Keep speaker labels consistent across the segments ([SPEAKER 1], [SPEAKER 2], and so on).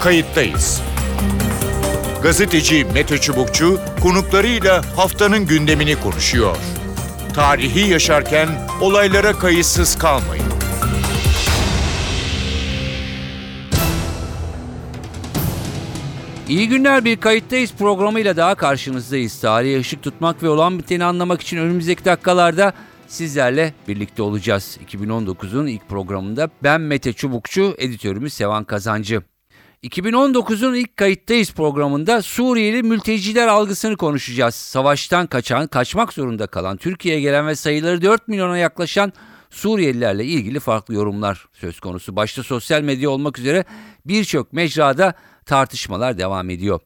[SPEAKER 1] kayıttayız. Gazeteci Mete Çubukçu konuklarıyla haftanın gündemini konuşuyor. Tarihi yaşarken olaylara kayıtsız kalmayın.
[SPEAKER 2] İyi günler bir kayıttayız programıyla daha karşınızdayız. Tarihe ışık tutmak ve olan biteni anlamak için önümüzdeki dakikalarda sizlerle birlikte olacağız. 2019'un ilk programında ben Mete Çubukçu, editörümüz Sevan Kazancı. 2019'un ilk kayıttayız programında Suriyeli mülteciler algısını konuşacağız. Savaştan kaçan, kaçmak zorunda kalan, Türkiye'ye gelen ve sayıları 4 milyona yaklaşan Suriyelilerle ilgili farklı yorumlar söz konusu. Başta sosyal medya olmak üzere birçok mecrada tartışmalar devam ediyor.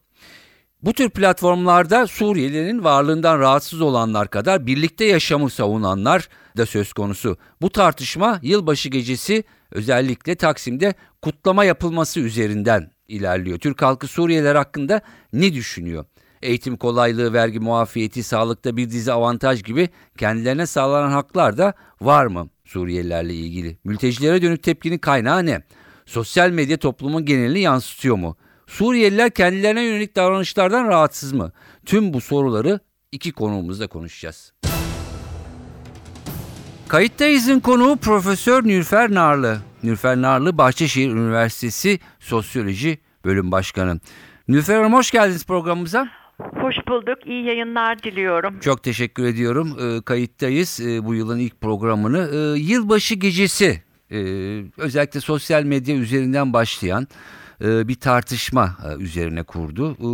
[SPEAKER 2] Bu tür platformlarda Suriyelilerin varlığından rahatsız olanlar kadar birlikte yaşamı savunanlar da söz konusu. Bu tartışma yılbaşı gecesi özellikle Taksim'de kutlama yapılması üzerinden ilerliyor. Türk halkı Suriyeliler hakkında ne düşünüyor? Eğitim kolaylığı, vergi muafiyeti, sağlıkta bir dizi avantaj gibi kendilerine sağlanan haklar da var mı Suriyelilerle ilgili? Mültecilere dönük tepkinin kaynağı ne? Sosyal medya toplumun genelini yansıtıyor mu? Suriyeliler kendilerine yönelik davranışlardan rahatsız mı? Tüm bu soruları iki konuğumuzla konuşacağız. Kayıttayız'ın konuğu Profesör Nürfer Narlı. Nürfer Narlı Bahçeşehir Üniversitesi Sosyoloji Bölüm Başkanı. Nürfer Hanım hoş geldiniz programımıza.
[SPEAKER 3] Hoş bulduk. İyi yayınlar diliyorum.
[SPEAKER 2] Çok teşekkür ediyorum. E, kayıttayız e, bu yılın ilk programını. E, yılbaşı gecesi e, özellikle sosyal medya üzerinden başlayan e, bir tartışma e, üzerine kurdu. E,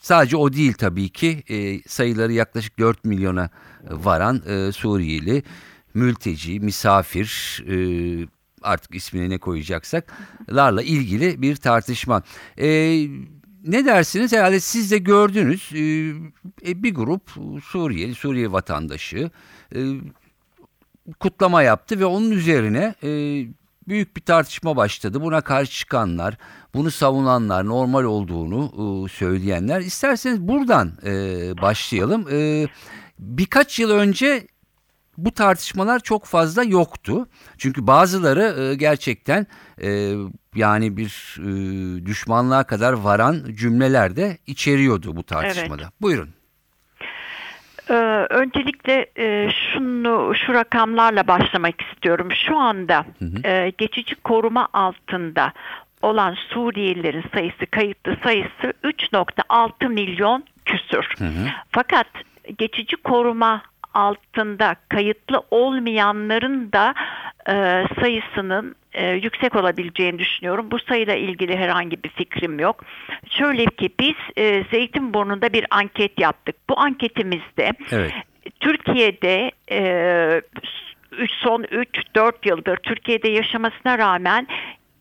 [SPEAKER 2] sadece o değil tabii ki sayıları yaklaşık 4 milyona varan Suriyeli, mülteci, misafir artık ismini ne koyacaksak larla ilgili bir tartışma. Ne dersiniz? Herhalde siz de gördünüz bir grup Suriyeli, Suriye vatandaşı kutlama yaptı ve onun üzerine büyük bir tartışma başladı. Buna karşı çıkanlar, bunu savunanlar, normal olduğunu e, söyleyenler. İsterseniz buradan e, başlayalım. E, birkaç yıl önce bu tartışmalar çok fazla yoktu. Çünkü bazıları e, gerçekten e, yani bir e, düşmanlığa kadar varan cümleler de içeriyordu bu tartışmada. Evet. Buyurun.
[SPEAKER 3] Ee, öncelikle e, şunu şu rakamlarla başlamak istiyorum. Şu anda hı hı. E, geçici koruma altında olan Suriyelilerin sayısı, kayıtlı sayısı 3.6 milyon küsür. Hı hı. Fakat geçici koruma altında kayıtlı olmayanların da e, sayısının e, yüksek olabileceğini düşünüyorum. Bu sayıyla ilgili herhangi bir fikrim yok. Şöyle ki biz e, Zeytinburnu'nda bir anket yaptık. Bu anketimizde evet. Türkiye'de e, son 3-4 yıldır Türkiye'de yaşamasına rağmen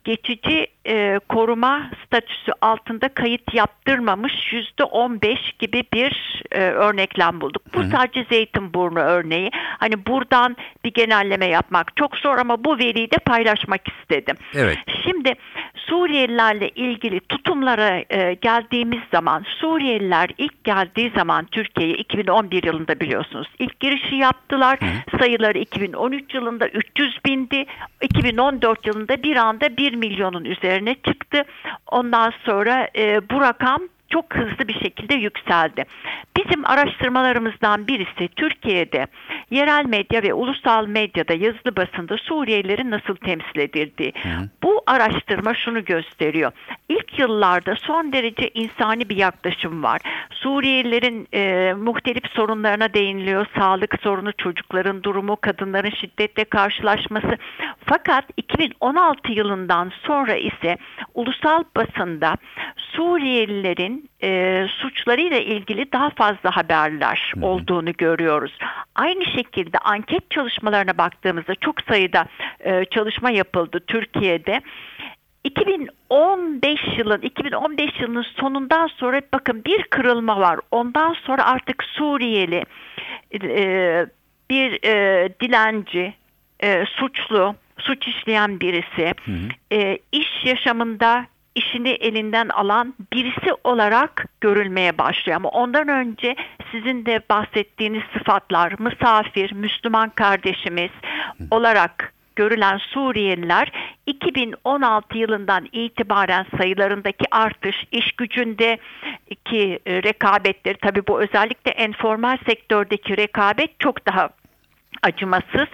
[SPEAKER 3] geçici e, koruma statüsü altında kayıt yaptırmamış yüzde on beş gibi bir e, örneklem bulduk. Bu Hı. sadece Zeytinburnu örneği. Hani buradan bir genelleme yapmak çok zor ama bu veriyi de paylaşmak istedim. Evet. Şimdi Suriyelilerle ilgili tutumlara e, geldiğimiz zaman Suriyeliler ilk geldiği zaman Türkiye'ye 2011 yılında biliyorsunuz ilk girişi yaptılar. Hı. Sayıları 2013 yılında 300 bindi. 2014 yılında bir anda 1 milyonun üzerine çıktı. Ondan sonra e, bu rakam çok hızlı bir şekilde yükseldi. Bizim araştırmalarımızdan birisi Türkiye'de yerel medya ve ulusal medyada yazılı basında Suriyelilerin nasıl temsil edildiği. Hı. Bu araştırma şunu gösteriyor. İlk yıllarda son derece insani bir yaklaşım var. Suriyelilerin e, muhtelif sorunlarına değiniliyor. Sağlık sorunu, çocukların durumu, kadınların şiddetle karşılaşması. Fakat 2016 yılından sonra ise ulusal basında Suriyelilerin e, suçlarıyla ilgili daha fazla haberler Hı-hı. olduğunu görüyoruz. Aynı şekilde anket çalışmalarına baktığımızda çok sayıda e, çalışma yapıldı Türkiye'de. 2015 yılın 2015 yılının sonundan sonra bakın bir kırılma var. Ondan sonra artık Suriyeli e, bir e, dilenci, e, suçlu, suç işleyen birisi, hı hı. E, iş yaşamında işini elinden alan birisi olarak görülmeye başlıyor. Ama ondan önce sizin de bahsettiğiniz sıfatlar misafir, Müslüman kardeşimiz olarak görülen Suriyeliler 2016 yılından itibaren sayılarındaki artış, iş gücündeki e, rekabetleri tabii bu özellikle enformal sektördeki rekabet çok daha acımasız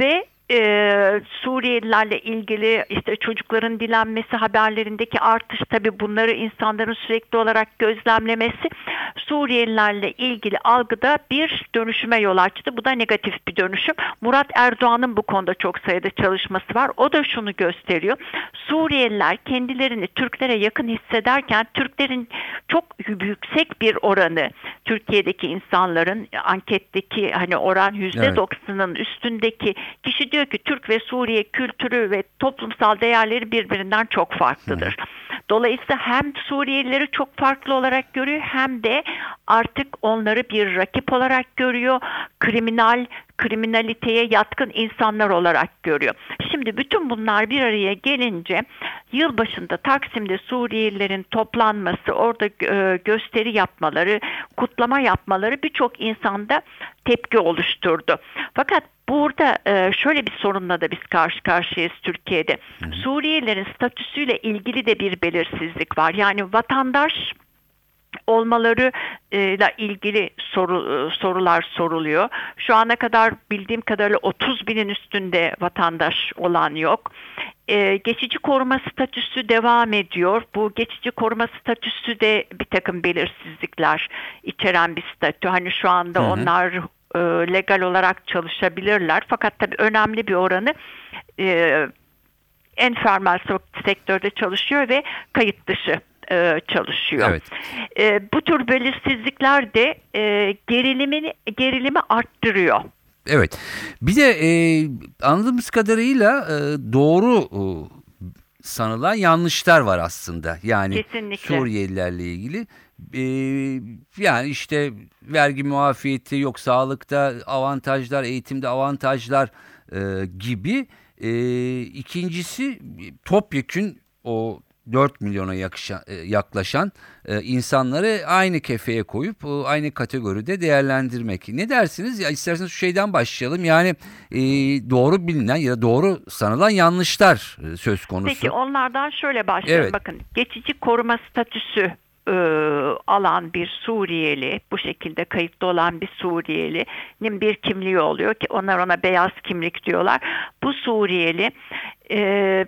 [SPEAKER 3] ve e, Suriyelilerle ilgili işte çocukların dilenmesi haberlerindeki artış tabi bunları insanların sürekli olarak gözlemlemesi Suriyelilerle ilgili algıda bir dönüşüme yol açtı. Bu da negatif bir dönüşüm. Murat Erdoğan'ın bu konuda çok sayıda çalışması var. O da şunu gösteriyor. Suriyeliler kendilerini Türklere yakın hissederken Türklerin çok yüksek bir oranı Türkiye'deki insanların anketteki hani oran yüzde doksanın üstündeki kişi diyor ki Türk ve Suriye kültürü ve toplumsal değerleri birbirinden çok farklıdır. Dolayısıyla hem Suriyelileri çok farklı olarak görüyor hem de artık onları bir rakip olarak görüyor. Kriminal, kriminaliteye yatkın insanlar olarak görüyor. Şimdi bütün bunlar bir araya gelince yılbaşında Taksim'de Suriyelilerin toplanması, orada e, gösteri yapmaları, kutlama yapmaları birçok insanda tepki oluşturdu. Fakat burada e, şöyle bir sorunla da biz karşı karşıyayız Türkiye'de. Suriyelilerin statüsüyle ilgili de bir belirsizlik var. Yani vatandaş olmaları ile ilgili soru, sorular soruluyor. Şu ana kadar bildiğim kadarıyla 30 binin üstünde vatandaş olan yok. Ee, geçici koruma statüsü devam ediyor. Bu geçici koruma statüsü de bir takım belirsizlikler içeren bir statü. Hani şu anda hı hı. onlar e, legal olarak çalışabilirler. Fakat tabii önemli bir oranı e, enformal sektörde çalışıyor ve kayıt dışı e, çalışıyor. Evet. E, bu tür belirsizlikler de e, gerilimini gerilimi arttırıyor.
[SPEAKER 2] Evet. Bir de e, anladığımız kadarıyla e, doğru e, sanılan yanlışlar var aslında. Yani Kesinlikle. Suriyelilerle ilgili. E, yani işte vergi muafiyeti yok, sağlıkta avantajlar, eğitimde avantajlar e, gibi. E, ikincisi topyekün o 4 milyona yakışan, e, yaklaşan e, insanları aynı kefeye koyup e, aynı kategoride değerlendirmek. Ne dersiniz? Ya isterseniz şu şeyden başlayalım. Yani doğru bilinen ya da doğru sanılan yanlışlar söz konusu.
[SPEAKER 3] Peki onlardan şöyle başlayalım. Evet. Bakın geçici koruma statüsü alan bir Suriyeli, bu şekilde kayıtlı olan bir Suriyeli'nin bir kimliği oluyor ki onlar ona beyaz kimlik diyorlar. Bu Suriyeli e,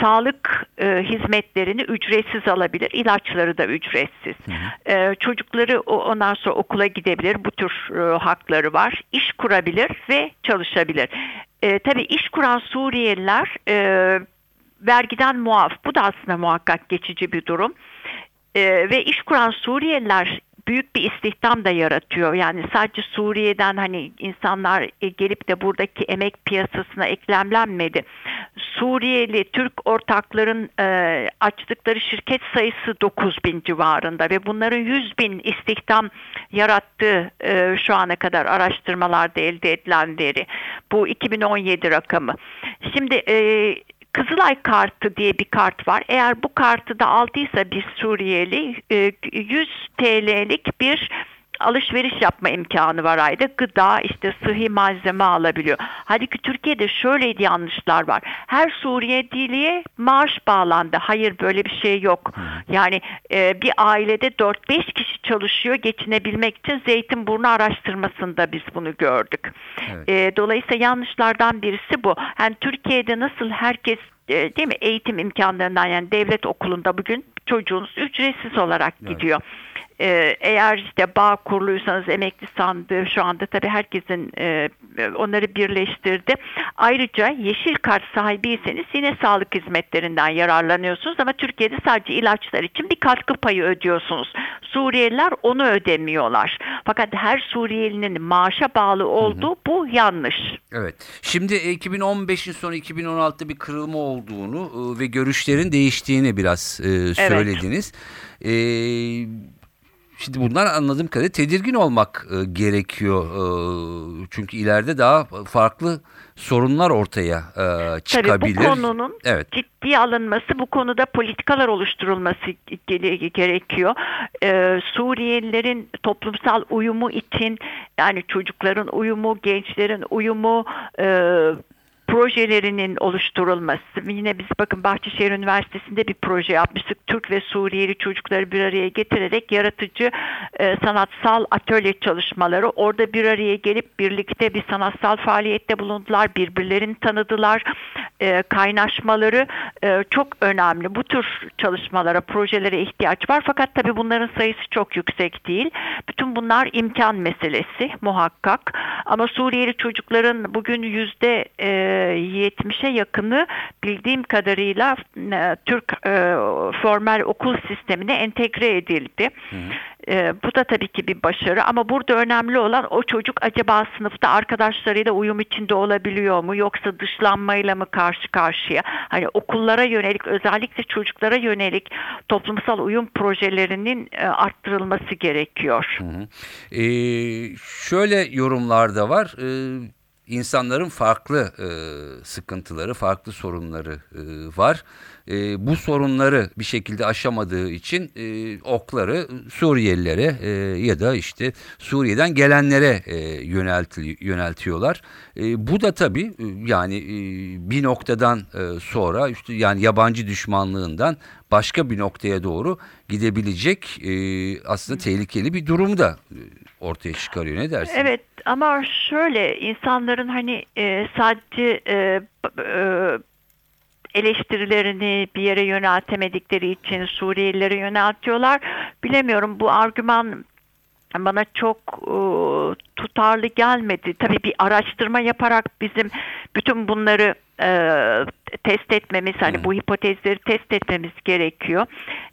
[SPEAKER 3] sağlık e, hizmetlerini ücretsiz alabilir. ilaçları da ücretsiz. Hı hı. E, çocukları ondan sonra okula gidebilir. Bu tür e, hakları var. İş kurabilir ve çalışabilir. E, tabii iş kuran Suriyeliler e, vergiden muaf. Bu da aslında muhakkak geçici bir durum. E, ve iş kuran Suriyeliler büyük bir istihdam da yaratıyor. Yani sadece Suriye'den hani insanlar e, gelip de buradaki emek piyasasına eklemlenmedi. Suriyeli Türk ortakların e, açtıkları şirket sayısı 9 bin civarında ve bunların 100 bin istihdam yarattığı e, şu ana kadar araştırmalarda elde edilen veri. Bu 2017 rakamı. Şimdi e, Kızılay kartı diye bir kart var. Eğer bu kartı da aldıysa bir Suriyeli 100 TL'lik bir alışveriş yapma imkanı var ayda. Gıda, işte sıhhi malzeme alabiliyor. Hadi ki Türkiye'de şöyleydi yanlışlar var. Her Suriyeliye maaş bağlandı. Hayır böyle bir şey yok. Yani e, bir ailede 4-5 kişi çalışıyor geçinebilmek için Zeytinburnu araştırmasında biz bunu gördük. Evet. E, dolayısıyla yanlışlardan birisi bu. Yani Türkiye'de nasıl herkes e, değil mi eğitim imkanlarından yani devlet okulunda bugün çocuğunuz ücretsiz olarak gidiyor. Ee, eğer işte bağ kurluysanız emekli sandığı şu anda tabii herkesin e, onları birleştirdi. Ayrıca yeşil kart sahibiyseniz yine sağlık hizmetlerinden yararlanıyorsunuz ama Türkiye'de sadece ilaçlar için bir katkı payı ödüyorsunuz. Suriyeliler onu ödemiyorlar. Fakat her Suriyelinin maaşa bağlı olduğu hı hı. bu yanlış.
[SPEAKER 2] Evet. Şimdi 2015'in sonu 2016'da bir kırılma olduğunu e, ve görüşlerin değiştiğini biraz e, söylediniz. Evet. E, Şimdi bunlar anladığım kadarıyla tedirgin olmak e, gerekiyor. E, çünkü ileride daha farklı sorunlar ortaya e, çıkabilir.
[SPEAKER 3] Tabii bu konunun evet. ciddi alınması, bu konuda politikalar oluşturulması gerekiyor. E, Suriyelilerin toplumsal uyumu için yani çocukların uyumu, gençlerin uyumu, e, projelerinin oluşturulması. Yine biz bakın Bahçeşehir Üniversitesi'nde bir proje yapmıştık. Türk ve Suriyeli çocukları bir araya getirerek yaratıcı e, sanatsal atölye çalışmaları. Orada bir araya gelip birlikte bir sanatsal faaliyette bulundular. Birbirlerini tanıdılar. E, kaynaşmaları e, çok önemli. Bu tür çalışmalara, projelere ihtiyaç var. Fakat tabii bunların sayısı çok yüksek değil. Bütün bunlar imkan meselesi muhakkak. Ama Suriyeli çocukların bugün yüzde e, %70'e yakını bildiğim kadarıyla e, Türk e, formal okul sistemine entegre edildi. E, bu da tabii ki bir başarı ama burada önemli olan o çocuk acaba sınıfta arkadaşlarıyla uyum içinde olabiliyor mu yoksa dışlanmayla mı karşı karşıya? Hani okullara yönelik özellikle çocuklara yönelik toplumsal uyum projelerinin e, arttırılması gerekiyor.
[SPEAKER 2] Ee, şöyle yorumlar da var. Ee, insanların farklı e, sıkıntıları, farklı sorunları e, var. E, bu sorunları bir şekilde aşamadığı için e, okları Suriyelilere e, ya da işte Suriye'den gelenlere e, yönelti, yöneltiyorlar. E, bu da tabii e, yani e, bir noktadan e, sonra işte yani yabancı düşmanlığından başka bir noktaya doğru gidebilecek e, aslında tehlikeli bir durum da e, ortaya çıkarıyor. Ne dersin?
[SPEAKER 3] Evet ama şöyle insanların hani e, sadece e, e, eleştirilerini bir yere yöneltemedikleri için Suriyelilere yöneltiyorlar. Bilemiyorum bu argüman bana çok e, tutarlı gelmedi. Tabii bir araştırma yaparak bizim bütün bunları e, test etmemiz, hani bu hipotezleri test etmemiz gerekiyor.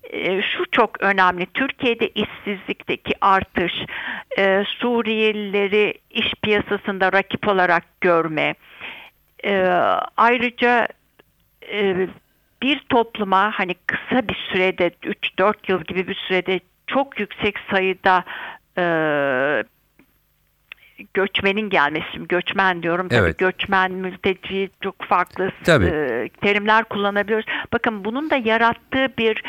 [SPEAKER 3] E, şu çok önemli. Türkiye'de işsizlikteki artış, e, Suriyelileri iş piyasasında rakip olarak görme, e, ayrıca e, bir topluma hani kısa bir sürede 3-4 yıl gibi bir sürede çok yüksek sayıda e, göçmenin gelmesi, göçmen diyorum tabii
[SPEAKER 2] Evet.
[SPEAKER 3] göçmen, mülteci çok farklı
[SPEAKER 2] Tabii.
[SPEAKER 3] e, terimler kullanabiliyoruz. Bakın bunun da yarattığı bir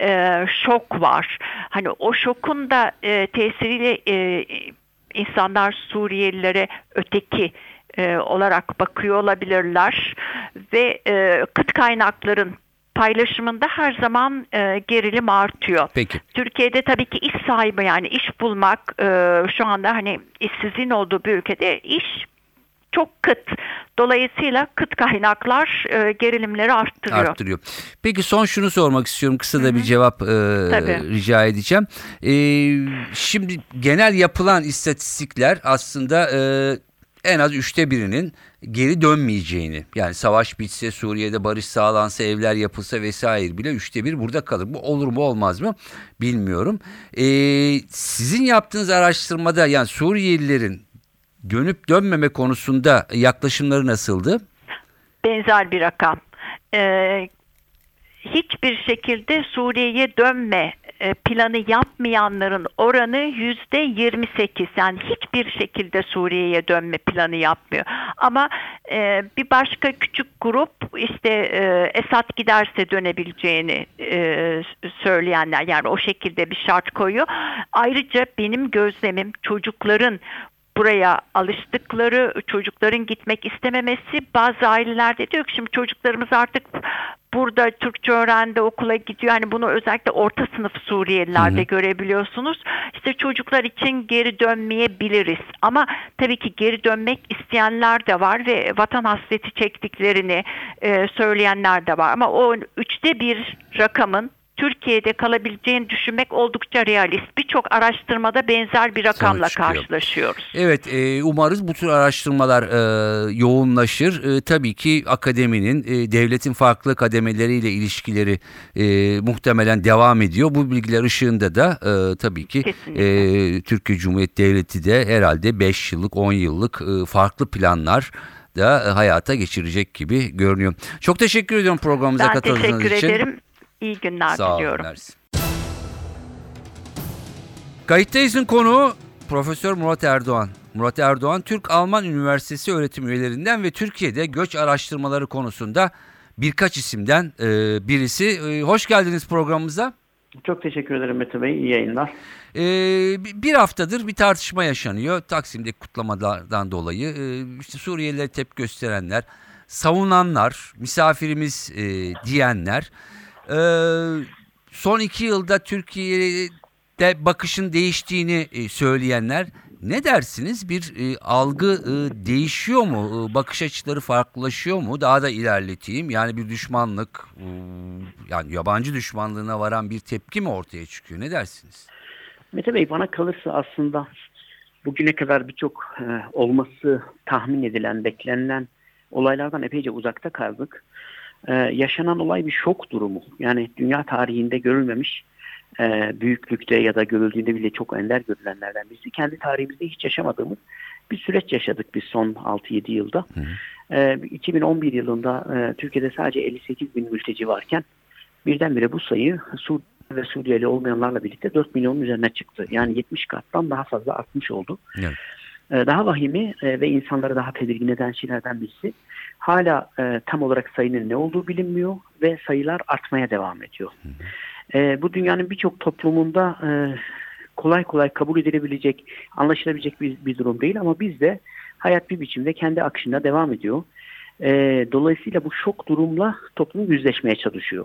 [SPEAKER 3] e, şok var. Hani o şokun da e, tesiriyle e, insanlar Suriyelilere öteki e, olarak bakıyor olabilirler ve e, kıt kaynakların paylaşımında her zaman e, gerilim artıyor.
[SPEAKER 2] Peki.
[SPEAKER 3] Türkiye'de tabii ki iş sahibi yani iş bulmak e, şu anda hani işsizliğin olduğu bir ülkede iş çok kıt. Dolayısıyla kıt kaynaklar e, gerilimleri arttırıyor.
[SPEAKER 2] arttırıyor. Peki son şunu sormak istiyorum. Kısa da bir cevap e,
[SPEAKER 3] Tabii.
[SPEAKER 2] rica edeceğim. E, şimdi genel yapılan istatistikler aslında e, en az üçte birinin geri dönmeyeceğini yani savaş bitse Suriye'de barış sağlansa evler yapılsa vesaire bile üçte bir burada kalır. Bu olur mu olmaz mı bilmiyorum. E, sizin yaptığınız araştırmada yani Suriyelilerin dönüp dönmeme konusunda yaklaşımları nasıldı?
[SPEAKER 3] benzer bir rakam. Ee, hiçbir şekilde Suriye'ye dönme planı yapmayanların oranı yüzde 28 yani hiçbir şekilde Suriye'ye dönme planı yapmıyor. Ama e, bir başka küçük grup işte e, Esad giderse dönebileceğini e, söyleyenler yani o şekilde bir şart koyuyor. Ayrıca benim gözlemim çocukların buraya alıştıkları çocukların gitmek istememesi bazı ailelerde diyor ki şimdi çocuklarımız artık burada Türkçe öğrendi okula gidiyor. Hani bunu özellikle orta sınıf Suriyelilerde görebiliyorsunuz. İşte çocuklar için geri dönmeyebiliriz. Ama tabii ki geri dönmek isteyenler de var ve vatan hasreti çektiklerini e, söyleyenler de var. Ama o üçte bir rakamın Türkiye'de kalabileceğini düşünmek oldukça realist. Birçok araştırmada benzer bir rakamla karşılaşıyoruz.
[SPEAKER 2] Evet e, umarız bu tür araştırmalar e, yoğunlaşır. E, tabii ki akademinin e, devletin farklı kademeleriyle ilişkileri e, muhtemelen devam ediyor. Bu bilgiler ışığında da e, tabii ki
[SPEAKER 3] Kesinlikle.
[SPEAKER 2] e, Türkiye Cumhuriyeti Devleti de herhalde 5 yıllık 10 yıllık e, farklı planlar da hayata geçirecek gibi görünüyor. Çok teşekkür ediyorum programımıza
[SPEAKER 3] Ben
[SPEAKER 2] katıldığınız
[SPEAKER 3] teşekkür
[SPEAKER 2] için.
[SPEAKER 3] ederim. İyi günler
[SPEAKER 2] Sağ
[SPEAKER 3] diliyorum.
[SPEAKER 2] mersi. Kayıttayız'ın konuğu Profesör Murat Erdoğan. Murat Erdoğan Türk-Alman Üniversitesi öğretim üyelerinden ve Türkiye'de göç araştırmaları konusunda birkaç isimden e, birisi. E, hoş geldiniz programımıza.
[SPEAKER 4] Çok teşekkür ederim Mete Bey. İyi yayınlar.
[SPEAKER 2] E, bi- bir haftadır bir tartışma yaşanıyor Taksim'deki kutlamalardan dolayı. E, işte Suriyelilere tepki gösterenler, savunanlar, misafirimiz e, diyenler, e, son iki yılda Türkiye'de bakışın değiştiğini e, söyleyenler ne dersiniz? Bir e, algı e, değişiyor mu? E, bakış açıları farklılaşıyor mu? Daha da ilerleteyim. Yani bir düşmanlık, e, yani yabancı düşmanlığına varan bir tepki mi ortaya çıkıyor? Ne dersiniz?
[SPEAKER 4] Mete Bey bana kalırsa aslında bugüne kadar birçok e, olması tahmin edilen, beklenilen olaylardan epeyce uzakta kaldık. E, yaşanan olay bir şok durumu. Yani dünya tarihinde görülmemiş e, büyüklükte ya da görüldüğünde bile çok ender görülenlerden birisi. Kendi tarihimizde hiç yaşamadığımız bir süreç yaşadık biz son 6-7 yılda. E, 2011 yılında e, Türkiye'de sadece 58 bin mülteci varken birdenbire bu sayı Sur ve Suriyeli olmayanlarla birlikte 4 milyonun üzerine çıktı. Yani 70 kattan daha fazla artmış oldu.
[SPEAKER 2] Evet.
[SPEAKER 4] E, daha vahimi e, ve insanları daha tedirgin eden şeylerden birisi hala e, tam olarak sayının ne olduğu bilinmiyor ve sayılar artmaya devam ediyor. E, bu dünyanın birçok toplumunda e, kolay kolay kabul edilebilecek, anlaşılabilecek bir, bir durum değil ama bizde hayat bir biçimde kendi akışında devam ediyor. E, dolayısıyla bu şok durumla toplum yüzleşmeye çalışıyor.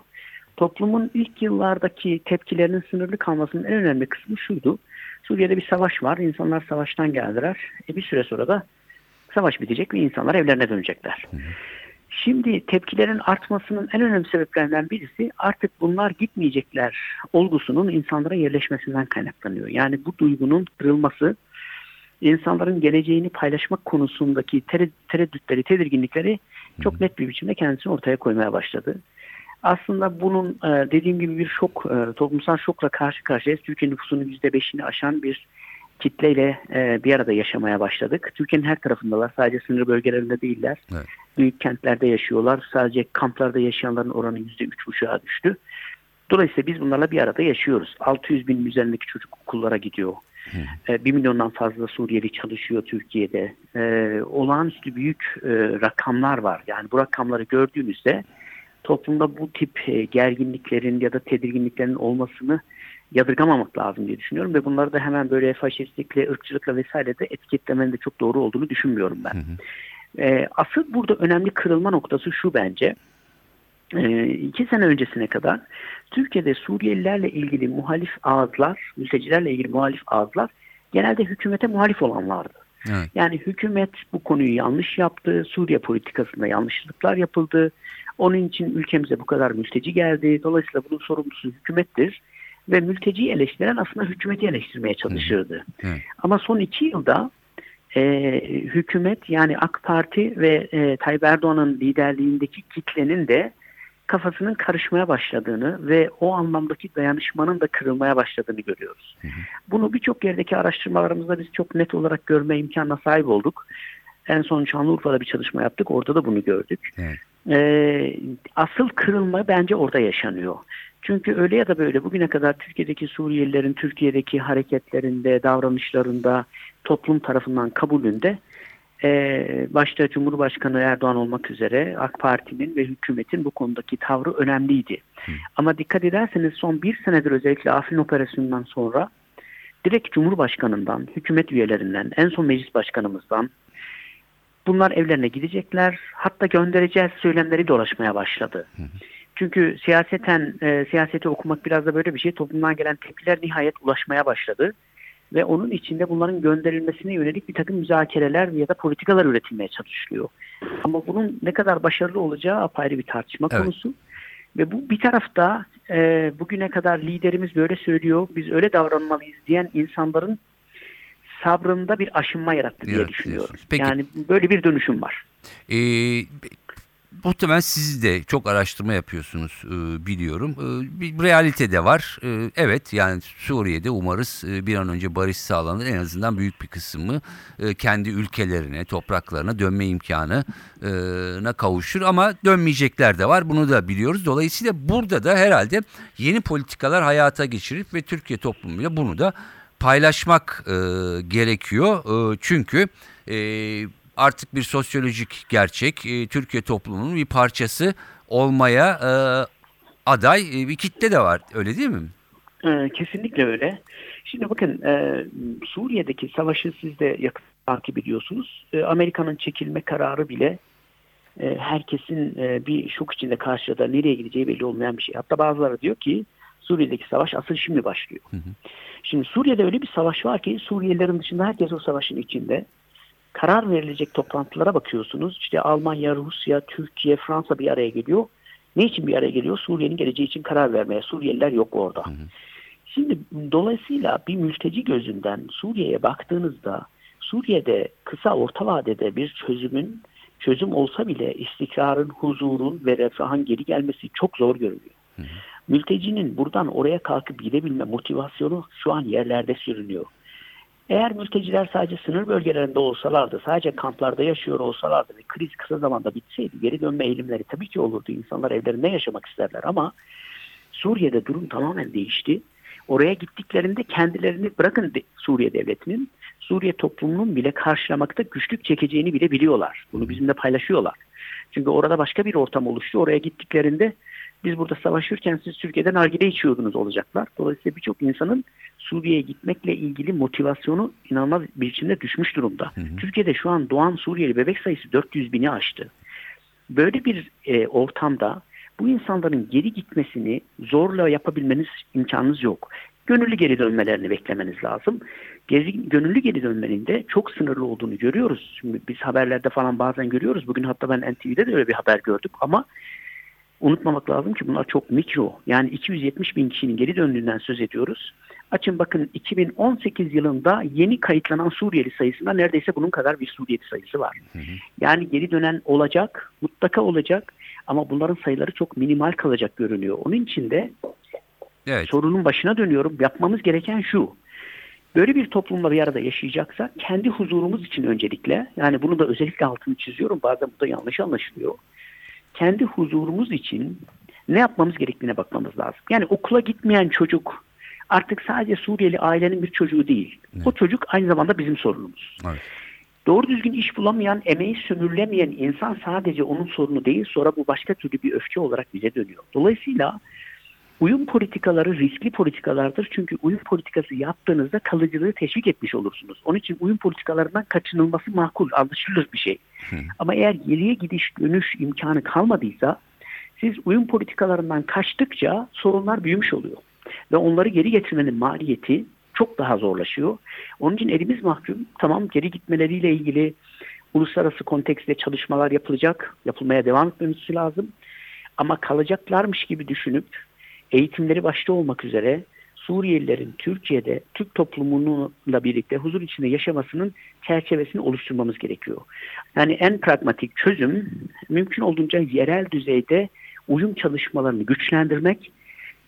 [SPEAKER 4] Toplumun ilk yıllardaki tepkilerinin sınırlı kalmasının en önemli kısmı şuydu. Suriye'de bir savaş var. İnsanlar savaştan geldiler. E bir süre sonra da savaş bitecek ve insanlar evlerine dönecekler. Şimdi tepkilerin artmasının en önemli sebeplerinden birisi artık bunlar gitmeyecekler olgusunun insanlara yerleşmesinden kaynaklanıyor. Yani bu duygunun kırılması insanların geleceğini paylaşmak konusundaki tereddütleri, tedirginlikleri çok net bir biçimde kendisini ortaya koymaya başladı. Aslında bunun e, dediğim gibi bir şok, e, toplumsal şokla karşı karşıyayız. Türkiye nüfusunun %5'ini aşan bir kitleyle e, bir arada yaşamaya başladık. Türkiye'nin her tarafındalar. Sadece sınır bölgelerinde değiller.
[SPEAKER 2] Evet.
[SPEAKER 4] Büyük kentlerde yaşıyorlar. Sadece kamplarda yaşayanların oranı %3,5'a düştü. Dolayısıyla biz bunlarla bir arada yaşıyoruz. 600 bin üzerindeki çocuk okullara gidiyor. E, 1 milyondan fazla Suriyeli çalışıyor Türkiye'de. E, olağanüstü büyük e, rakamlar var. Yani bu rakamları gördüğünüzde toplumda bu tip e, gerginliklerin ya da tedirginliklerin olmasını yadırgamamak lazım diye düşünüyorum ve bunları da hemen böyle faşistlikle, ırkçılıkla vesaire de etiketlemenin de çok doğru olduğunu düşünmüyorum ben. Hı hı. E, asıl burada önemli kırılma noktası şu bence. E, iki sene öncesine kadar Türkiye'de Suriyelilerle ilgili muhalif ağızlar, mültecilerle ilgili muhalif ağızlar genelde hükümete muhalif olanlardı. Evet. Yani hükümet bu konuyu yanlış yaptı, Suriye politikasında yanlışlıklar yapıldı, onun için ülkemize bu kadar mülteci geldi, dolayısıyla bunun sorumlusu hükümettir ve mülteciyi eleştiren aslında hükümeti eleştirmeye çalışırdı. Ama son iki yılda e, hükümet yani AK Parti ve e, Tayyip Erdoğan'ın liderliğindeki kitlenin de kafasının karışmaya başladığını ve o anlamdaki dayanışmanın da kırılmaya başladığını görüyoruz. Hı hı. Bunu birçok yerdeki araştırmalarımızda biz çok net olarak görme imkanına sahip olduk. En son Şanlıurfa'da bir çalışma yaptık. Orada da bunu gördük. Evet. Ee, asıl kırılma bence orada yaşanıyor. Çünkü öyle ya da böyle bugüne kadar Türkiye'deki Suriyelilerin Türkiye'deki hareketlerinde, davranışlarında, toplum tarafından kabulünde e, başta Cumhurbaşkanı Erdoğan olmak üzere AK Parti'nin ve hükümetin bu konudaki tavrı önemliydi. Hı. Ama dikkat ederseniz son bir senedir özellikle Afrin operasyonundan sonra direkt Cumhurbaşkanından, hükümet üyelerinden, en son meclis başkanımızdan bunlar evlerine gidecekler. Hatta göndereceğiz söylemleri dolaşmaya başladı. Hı hı. Çünkü siyaseten e, siyaseti okumak biraz da böyle bir şey. Toplumdan gelen tepkiler nihayet ulaşmaya başladı. Ve onun içinde bunların gönderilmesine yönelik bir takım müzakereler ya da politikalar üretilmeye çalışılıyor. Ama bunun ne kadar başarılı olacağı apayrı bir tartışma evet. konusu. Ve bu bir tarafta e, bugüne kadar liderimiz böyle söylüyor, biz öyle davranmalıyız diyen insanların sabrında bir aşınma yarattı diye düşünüyorum. Peki. Yani böyle bir dönüşüm var.
[SPEAKER 2] Ee, muhtemelen siz de çok araştırma yapıyorsunuz e, biliyorum. E, bir realite de var. E, evet yani Suriye'de umarız e, bir an önce barış sağlanır. En azından büyük bir kısmı kendi ülkelerine, topraklarına dönme imkanına kavuşur. Ama dönmeyecekler de var. Bunu da biliyoruz. Dolayısıyla burada da herhalde yeni politikalar hayata geçirip ve Türkiye toplumuyla bunu da paylaşmak gerekiyor. Çünkü artık bir sosyolojik gerçek. E, Türkiye toplumunun bir parçası olmaya e, aday e, bir kitle de var. Öyle değil mi?
[SPEAKER 4] E, kesinlikle öyle. Şimdi bakın e, Suriye'deki savaşı siz de yakın takip ediyorsunuz. E, Amerika'nın çekilme kararı bile e, herkesin e, bir şok içinde karşıladığı nereye gideceği belli olmayan bir şey. Hatta bazıları diyor ki Suriye'deki savaş asıl şimdi başlıyor. Şimdi Suriye'de öyle bir savaş var ki Suriyelilerin dışında herkes o savaşın içinde. Karar verilecek toplantılara bakıyorsunuz. İşte Almanya, Rusya, Türkiye, Fransa bir araya geliyor. Ne için bir araya geliyor? Suriye'nin geleceği için karar vermeye. Suriyeliler yok orada. Şimdi dolayısıyla bir mülteci gözünden Suriye'ye baktığınızda Suriye'de kısa orta vadede bir çözümün çözüm olsa bile istikrarın, huzurun ve refahın geri gelmesi çok zor görünüyor. Mültecinin buradan oraya kalkıp gidebilme motivasyonu şu an yerlerde sürünüyor. Eğer mülteciler sadece sınır bölgelerinde olsalardı, sadece kamplarda yaşıyor olsalardı ve kriz kısa zamanda bitseydi geri dönme eğilimleri tabii ki olurdu. İnsanlar evlerinde yaşamak isterler ama Suriye'de durum tamamen değişti. Oraya gittiklerinde kendilerini bırakın Suriye devletinin, Suriye toplumunun bile karşılamakta güçlük çekeceğini bile biliyorlar. Bunu bizimle paylaşıyorlar. Çünkü orada başka bir ortam oluştu. Oraya gittiklerinde biz burada savaşırken siz Türkiye'den nargile içiyordunuz olacaklar. Dolayısıyla birçok insanın Suriye'ye gitmekle ilgili motivasyonu inanılmaz bir biçimde düşmüş durumda. Hı hı. Türkiye'de şu an doğan Suriyeli bebek sayısı 400 bini aştı. Böyle bir e, ortamda bu insanların geri gitmesini zorla yapabilmeniz imkanınız yok. Gönüllü geri dönmelerini beklemeniz lazım. Geri, gönüllü geri dönmenin de çok sınırlı olduğunu görüyoruz. Şimdi biz haberlerde falan bazen görüyoruz. Bugün hatta ben NTV'de de öyle bir haber gördüm ama unutmamak lazım ki bunlar çok mikro. Yani 270 bin kişinin geri döndüğünden söz ediyoruz. Açın bakın 2018 yılında yeni kayıtlanan Suriyeli sayısında neredeyse bunun kadar bir Suriyeli sayısı var. Hı hı. Yani geri dönen olacak, mutlaka olacak ama bunların sayıları çok minimal kalacak görünüyor. Onun için de evet. sorunun başına dönüyorum. Yapmamız gereken şu. Böyle bir toplumla bir arada yaşayacaksa kendi huzurumuz için öncelikle yani bunu da özellikle altını çiziyorum bazen bu da yanlış anlaşılıyor. Kendi huzurumuz için ne yapmamız gerektiğine bakmamız lazım. Yani okula gitmeyen çocuk artık sadece Suriyeli ailenin bir çocuğu değil. Evet. O çocuk aynı zamanda bizim sorunumuz. Evet. Doğru düzgün iş bulamayan, emeği sömürülemeyen insan sadece onun sorunu değil, sonra bu başka türlü bir öfke olarak bize dönüyor. Dolayısıyla uyum politikaları riskli politikalardır. Çünkü uyum politikası yaptığınızda kalıcılığı teşvik etmiş olursunuz. Onun için uyum politikalarından kaçınılması makul, anlaşılır bir şey. Hı. Ama eğer geriye gidiş dönüş imkanı kalmadıysa siz uyum politikalarından kaçtıkça sorunlar büyümüş oluyor ve onları geri getirmenin maliyeti çok daha zorlaşıyor. Onun için elimiz mahkum. Tamam geri gitmeleriyle ilgili uluslararası kontekste çalışmalar yapılacak. Yapılmaya devam etmemiz lazım. Ama kalacaklarmış gibi düşünüp eğitimleri başta olmak üzere Suriyelilerin Türkiye'de Türk toplumununla birlikte huzur içinde yaşamasının çerçevesini oluşturmamız gerekiyor. Yani en pragmatik çözüm mümkün olduğunca yerel düzeyde uyum çalışmalarını güçlendirmek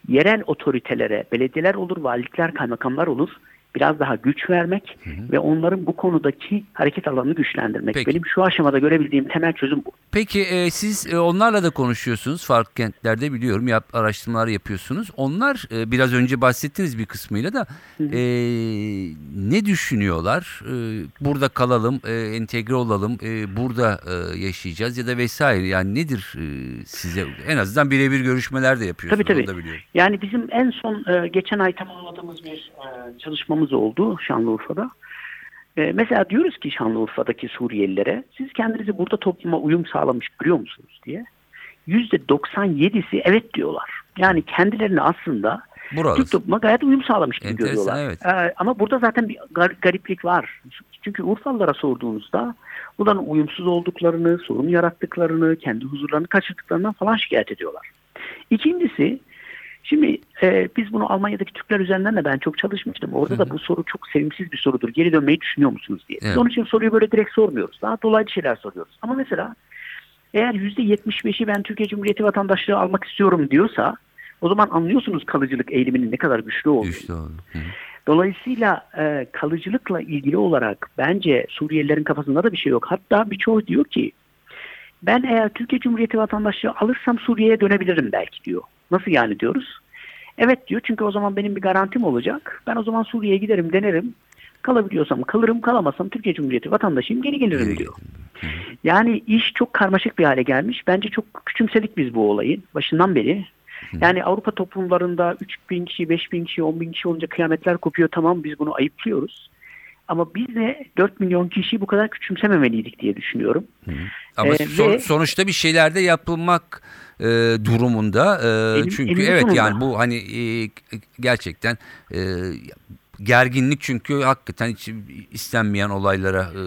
[SPEAKER 4] yerel otoritelere, belediyeler olur, valilikler, kaymakamlar olur biraz daha güç vermek hı hı. ve onların bu konudaki hareket alanını güçlendirmek. Peki. Benim şu aşamada görebildiğim temel çözüm bu.
[SPEAKER 2] Peki e, siz e, onlarla da konuşuyorsunuz. Farklı kentlerde biliyorum yap, araştırmalar yapıyorsunuz. Onlar e, biraz önce bahsettiniz bir kısmıyla da e, ne düşünüyorlar? E, burada kalalım, e, entegre olalım, e, burada e, yaşayacağız ya da vesaire. Yani nedir e, size en azından birebir görüşmeler de yapıyorsunuz.
[SPEAKER 4] Tabii tabii. Yani bizim en son e, geçen ay tamamladığımız bir e, çalışmamız oldu Şanlıurfa'da. Ee, mesela diyoruz ki Şanlıurfa'daki Suriyelilere siz kendinizi burada topluma uyum sağlamış görüyor musunuz diye. %97'si evet diyorlar. Yani kendilerini aslında Burası. Türk topluma gayet uyum sağlamış gibi Enteresan, görüyorlar. Evet. Ee, ama burada zaten bir gar- gariplik var. Çünkü Urfalılara sorduğunuzda buradan uyumsuz olduklarını, sorun yarattıklarını, kendi huzurlarını kaçırdıklarından falan şikayet ediyorlar. İkincisi Şimdi e, biz bunu Almanya'daki Türkler üzerinden de ben çok çalışmıştım. Orada da bu soru çok sevimsiz bir sorudur. Geri dönmeyi düşünüyor musunuz diye. Evet. Onun için soruyu böyle direkt sormuyoruz. Daha dolaylı şeyler soruyoruz. Ama mesela eğer %75'i ben Türkiye Cumhuriyeti vatandaşlığı almak istiyorum diyorsa o zaman anlıyorsunuz kalıcılık eğiliminin ne kadar güçlü olduğunu. Güçlü oldu. Dolayısıyla e, kalıcılıkla ilgili olarak bence Suriyelilerin kafasında da bir şey yok. Hatta birçoğu diyor ki ben eğer Türkiye Cumhuriyeti vatandaşlığı alırsam Suriye'ye dönebilirim belki diyor. Nasıl yani diyoruz? Evet diyor çünkü o zaman benim bir garantim olacak. Ben o zaman Suriye'ye giderim denerim. Kalabiliyorsam kalırım kalamazsam Türkiye Cumhuriyeti vatandaşıyım geri gelirim diyor. Yani iş çok karmaşık bir hale gelmiş. Bence çok küçümsedik biz bu olayı başından beri. Yani Avrupa toplumlarında 3 bin kişi, 5 bin kişi, 10 bin kişi olunca kıyametler kopuyor. Tamam biz bunu ayıplıyoruz. Ama biz de 4 milyon kişiyi bu kadar küçümsememeliydik diye düşünüyorum.
[SPEAKER 2] Ama
[SPEAKER 4] Ee,
[SPEAKER 2] son-
[SPEAKER 4] ve-
[SPEAKER 2] sonuçta bir şeyler de yapılmak e, durumunda. E,
[SPEAKER 4] Elim-
[SPEAKER 2] çünkü
[SPEAKER 4] elinin
[SPEAKER 2] evet
[SPEAKER 4] sonunda.
[SPEAKER 2] yani bu hani e, gerçekten e, gerginlik çünkü hakikaten hiç istenmeyen olaylara e,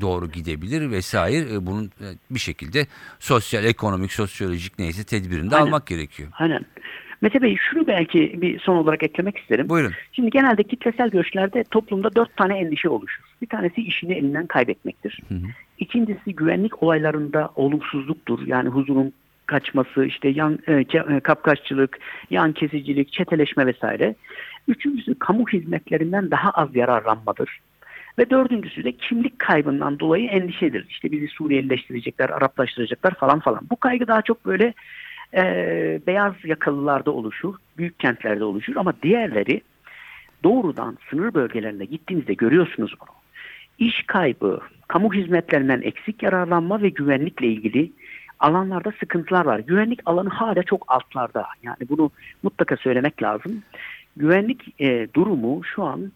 [SPEAKER 2] doğru gidebilir vesaire. E, bunun e, bir şekilde sosyal, ekonomik, sosyolojik neyse tedbirini de
[SPEAKER 4] Aynen.
[SPEAKER 2] almak gerekiyor.
[SPEAKER 4] Aynen. Mete Bey şunu belki bir son olarak eklemek isterim.
[SPEAKER 2] Buyurun.
[SPEAKER 4] Şimdi genelde kitlesel göçlerde toplumda dört tane endişe oluşur. Bir tanesi işini elinden kaybetmektir. İkincisi güvenlik olaylarında olumsuzluktur. Yani huzurun kaçması, işte yan e, e, kapkaççılık, yan kesicilik, çeteleşme vesaire. Üçüncüsü kamu hizmetlerinden daha az yararlanmadır. Ve dördüncüsü de kimlik kaybından dolayı endişedir. İşte bizi Suriyelileştirecekler, Araplaştıracaklar falan falan. Bu kaygı daha çok böyle e, beyaz yakalılarda oluşur, büyük kentlerde oluşur ama diğerleri doğrudan sınır bölgelerine gittiğinizde görüyorsunuz bunu. İş kaybı, kamu hizmetlerinden eksik yararlanma ve güvenlikle ilgili alanlarda sıkıntılar var. Güvenlik alanı hala çok altlarda. Yani bunu mutlaka söylemek lazım. Güvenlik e, durumu şu an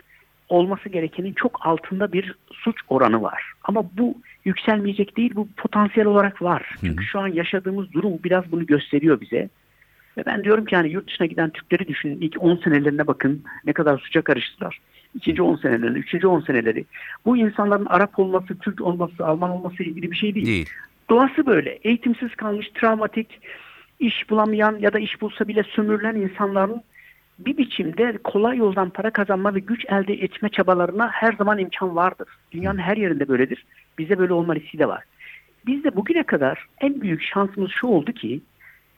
[SPEAKER 4] olması gerekenin çok altında bir suç oranı var. Ama bu yükselmeyecek değil, bu potansiyel olarak var. Çünkü şu an yaşadığımız durum biraz bunu gösteriyor bize. Ve ben diyorum ki yani yurt dışına giden Türkleri düşünün. İlk 10 senelerine bakın ne kadar suça karıştılar. İkinci 10 seneleri, üçüncü 10 seneleri. Bu insanların Arap olması, Türk olması, Alman olması ilgili bir şey değil.
[SPEAKER 2] Değil.
[SPEAKER 4] Doğası böyle. Eğitimsiz kalmış, travmatik, iş bulamayan ya da iş bulsa bile sömürülen insanların bir biçimde kolay yoldan para kazanma ve güç elde etme çabalarına her zaman imkan vardır. Dünyanın her yerinde böyledir. Bizde böyle olma riski de var. Bizde bugüne kadar en büyük şansımız şu oldu ki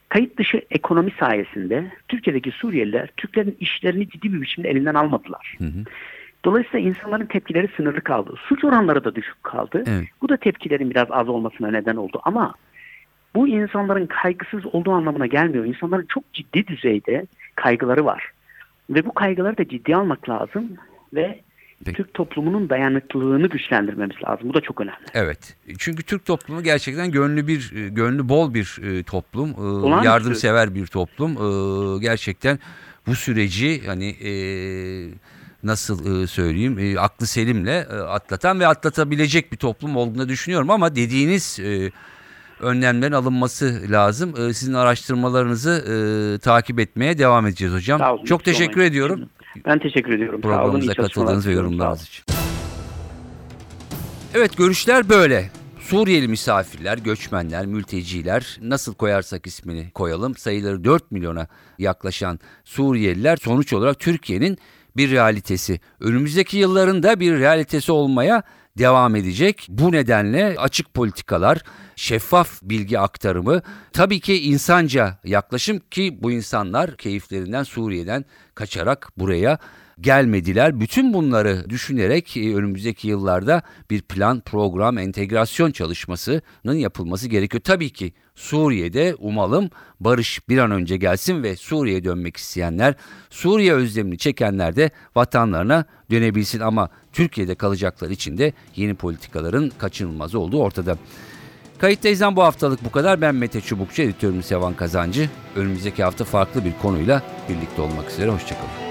[SPEAKER 4] kayıt dışı ekonomi sayesinde Türkiye'deki Suriyeliler Türklerin işlerini ciddi bir biçimde elinden almadılar. Dolayısıyla insanların tepkileri sınırlı kaldı. Suç oranları da düşük kaldı.
[SPEAKER 2] Evet.
[SPEAKER 4] Bu da tepkilerin biraz az olmasına neden oldu. Ama bu insanların kaygısız olduğu anlamına gelmiyor. İnsanların çok ciddi düzeyde kaygıları var. Ve bu kaygıları da ciddiye almak lazım ve
[SPEAKER 2] Peki.
[SPEAKER 4] Türk toplumunun dayanıklılığını güçlendirmemiz lazım. Bu da çok önemli.
[SPEAKER 2] Evet. Çünkü Türk toplumu gerçekten gönlü bir gönlü bol bir e, toplum, e,
[SPEAKER 4] Olağanüstü.
[SPEAKER 2] yardımsever bir toplum. E, Gerçekten bu süreci hani nasıl söyleyeyim aklı selimle atlatan ve atlatabilecek bir toplum olduğunu düşünüyorum ama dediğiniz önlemlerin alınması lazım. E, Sizin araştırmalarınızı e, takip etmeye devam edeceğiz hocam.
[SPEAKER 4] Sağ olun.
[SPEAKER 2] Çok teşekkür
[SPEAKER 4] olmayın.
[SPEAKER 2] ediyorum
[SPEAKER 4] Ben teşekkür ediyorum. Sağ olun.
[SPEAKER 2] programımıza katıldığınız ve yorumlarınız için. Evet görüşler böyle. Suriyeli misafirler, göçmenler, mülteciler nasıl koyarsak ismini koyalım sayıları 4 milyona yaklaşan Suriyeliler sonuç olarak Türkiye'nin bir realitesi. Önümüzdeki yıllarında bir realitesi olmaya devam edecek. Bu nedenle açık politikalar, şeffaf bilgi aktarımı, tabii ki insanca yaklaşım ki bu insanlar keyiflerinden Suriye'den kaçarak buraya gelmediler. Bütün bunları düşünerek e, önümüzdeki yıllarda bir plan, program, entegrasyon çalışmasının yapılması gerekiyor. Tabii ki Suriye'de umalım barış bir an önce gelsin ve Suriye'ye dönmek isteyenler, Suriye özlemini çekenler de vatanlarına dönebilsin ama Türkiye'de kalacaklar için de yeni politikaların kaçınılmaz olduğu ortada. Kayıttayızdan bu haftalık bu kadar. Ben Mete Çubukçu, editörüm Sevan Kazancı. Önümüzdeki hafta farklı bir konuyla birlikte olmak üzere. Hoşçakalın.